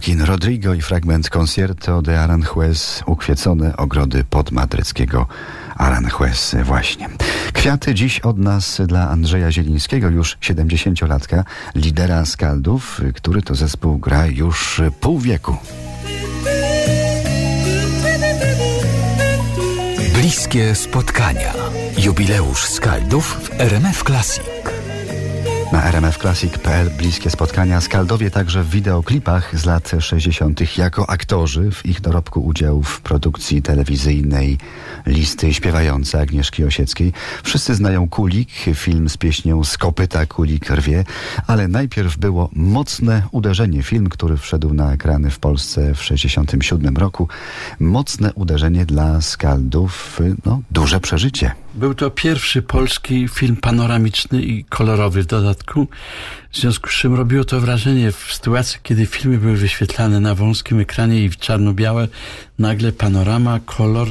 Joaquin Rodrigo i fragment Concierto de Aranjuez, ukwiecone ogrody podmadryckiego Aranjuez właśnie. Kwiaty dziś od nas dla Andrzeja Zielińskiego, już 70-latka, lidera Skaldów, który to zespół gra już pół wieku. Bliskie spotkania. Jubileusz Skaldów w RMF Classic. Na rmfclassic.pl bliskie spotkania Skaldowie także w wideoklipach z lat 60. jako aktorzy w ich dorobku udział w produkcji telewizyjnej listy śpiewające Agnieszki Osieckiej. Wszyscy znają Kulik, film z pieśnią Skopyta Kulik rwie, ale najpierw było mocne uderzenie, film, który wszedł na ekrany w Polsce w 67 roku. Mocne uderzenie dla Skaldów, no duże przeżycie. Był to pierwszy polski film panoramiczny i kolorowy w dodatku. W związku z czym robiło to wrażenie w sytuacji, kiedy filmy były wyświetlane na wąskim ekranie i w czarno-białe, nagle panorama, kolor,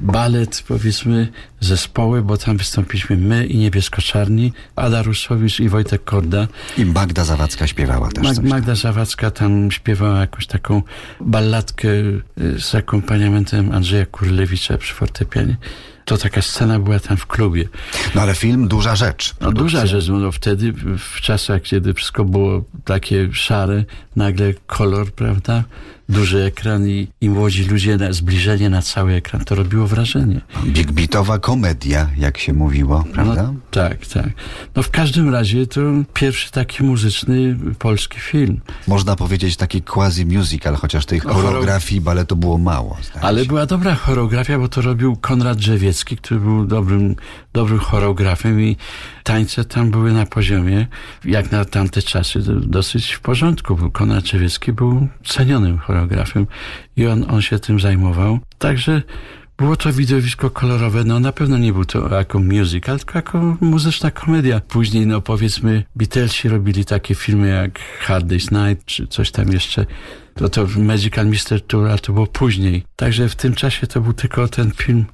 balet, powiedzmy, zespoły, bo tam wystąpiliśmy my i Niebiesko-Czarni, Ada Rusowicz i Wojtek Korda. I Magda Zawadzka śpiewała też. Mag Magda Zawadzka tam śpiewała jakąś taką balladkę y, z akompaniamentem Andrzeja Kurlewicza przy fortepianie. To taka scena była tam w klubie. No ale film duża rzecz. No, duża rzecz, no wtedy w czasach, kiedy wszystko było takie szare, nagle kolor, prawda? Duży ekran i, i młodzi ludzie, na, zbliżenie na cały ekran, to robiło wrażenie. Big beatowa komedia, jak się mówiło, prawda? No, tak, tak. No w każdym razie to pierwszy taki muzyczny polski film. Można powiedzieć taki quasi musical, chociaż tej No, choreografii baletu było mało. Ale się. była dobra choreografia, bo to robił Konrad Drzewiecki, który był dobrym, dobrym choreografem i tańce tam były na poziomie, jak na tamte czasy, do- dosyć w porządku. Był Konrad Drzewiecki był cenionym choreografem i on, on się tym zajmował. Także było to widowisko kolorowe, no na pewno nie był to jako musical, tylko jako muzyczna komedia. Później, no powiedzmy, Beatlesi robili takie filmy jak Hard Day's Night, czy coś tam jeszcze. To to Magical Mystery Tour, ale to było później. Także w tym czasie to był tylko ten film,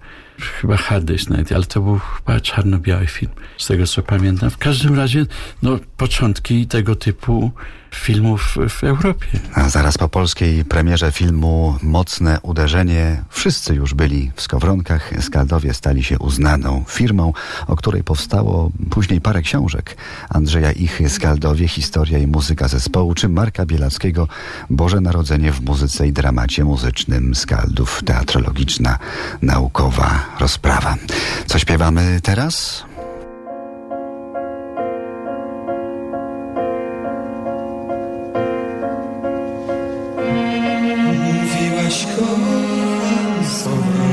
chyba Hard Day's Night, ale to był chyba czarno-biały film, z tego co pamiętam. W każdym razie, no, początki tego typu filmów w Europie. A zaraz po polskiej premierze filmu Mocne Uderzenie wszyscy już byli w Skowronkach. Skaldowie stali się uznaną firmą, o której powstało później parę książek. Andrzeja Ichy, Skaldowie, Historia i muzyka zespołu, czy Marka Bielackiego, Boże narodzenie w muzyce i dramacie muzycznym skaldów, teatrologiczna, naukowa rozprawa. Co śpiewamy teraz? Mówiłaś kocham sobie.